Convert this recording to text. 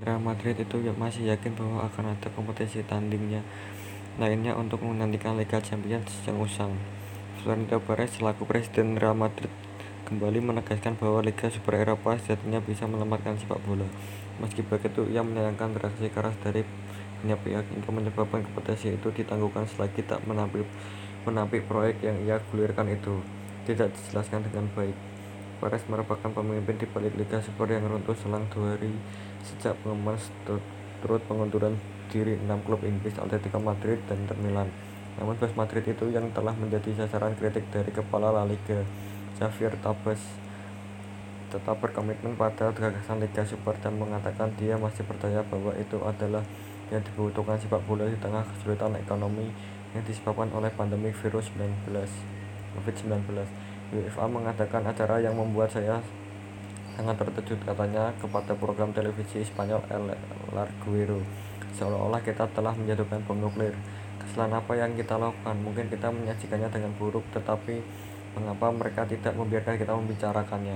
Real Madrid itu ya masih yakin bahwa akan ada kompetisi tandingnya lainnya untuk menantikan Liga Champions yang usang. Florentino Perez selaku presiden Real Madrid kembali menegaskan bahwa Liga Super Eropa sejatinya bisa menyelamatkan sepak bola. Meski begitu, ia menyayangkan reaksi keras dari banyak pihak hingga menyebabkan kompetisi itu ditangguhkan selagi tak menampik, menampik proyek yang ia gulirkan itu tidak dijelaskan dengan baik. Perez merupakan pemimpin di balik Liga Super yang runtuh selang dua hari sejak pengumuman turut pengunduran diri enam klub Inggris Atletico Madrid dan Inter Milan. Namun bos Madrid itu yang telah menjadi sasaran kritik dari kepala La Liga, Javier Tebas, tetap berkomitmen pada gagasan Liga Super dan mengatakan dia masih percaya bahwa itu adalah yang dibutuhkan sepak bola di tengah kesulitan ekonomi yang disebabkan oleh pandemi virus COVID-19. UEFA mengadakan acara yang membuat saya sangat terkejut katanya kepada program televisi Spanyol El Larguero seolah-olah kita telah menjatuhkan bom nuklir. Kesalahan apa yang kita lakukan? Mungkin kita menyajikannya dengan buruk tetapi mengapa mereka tidak membiarkan kita membicarakannya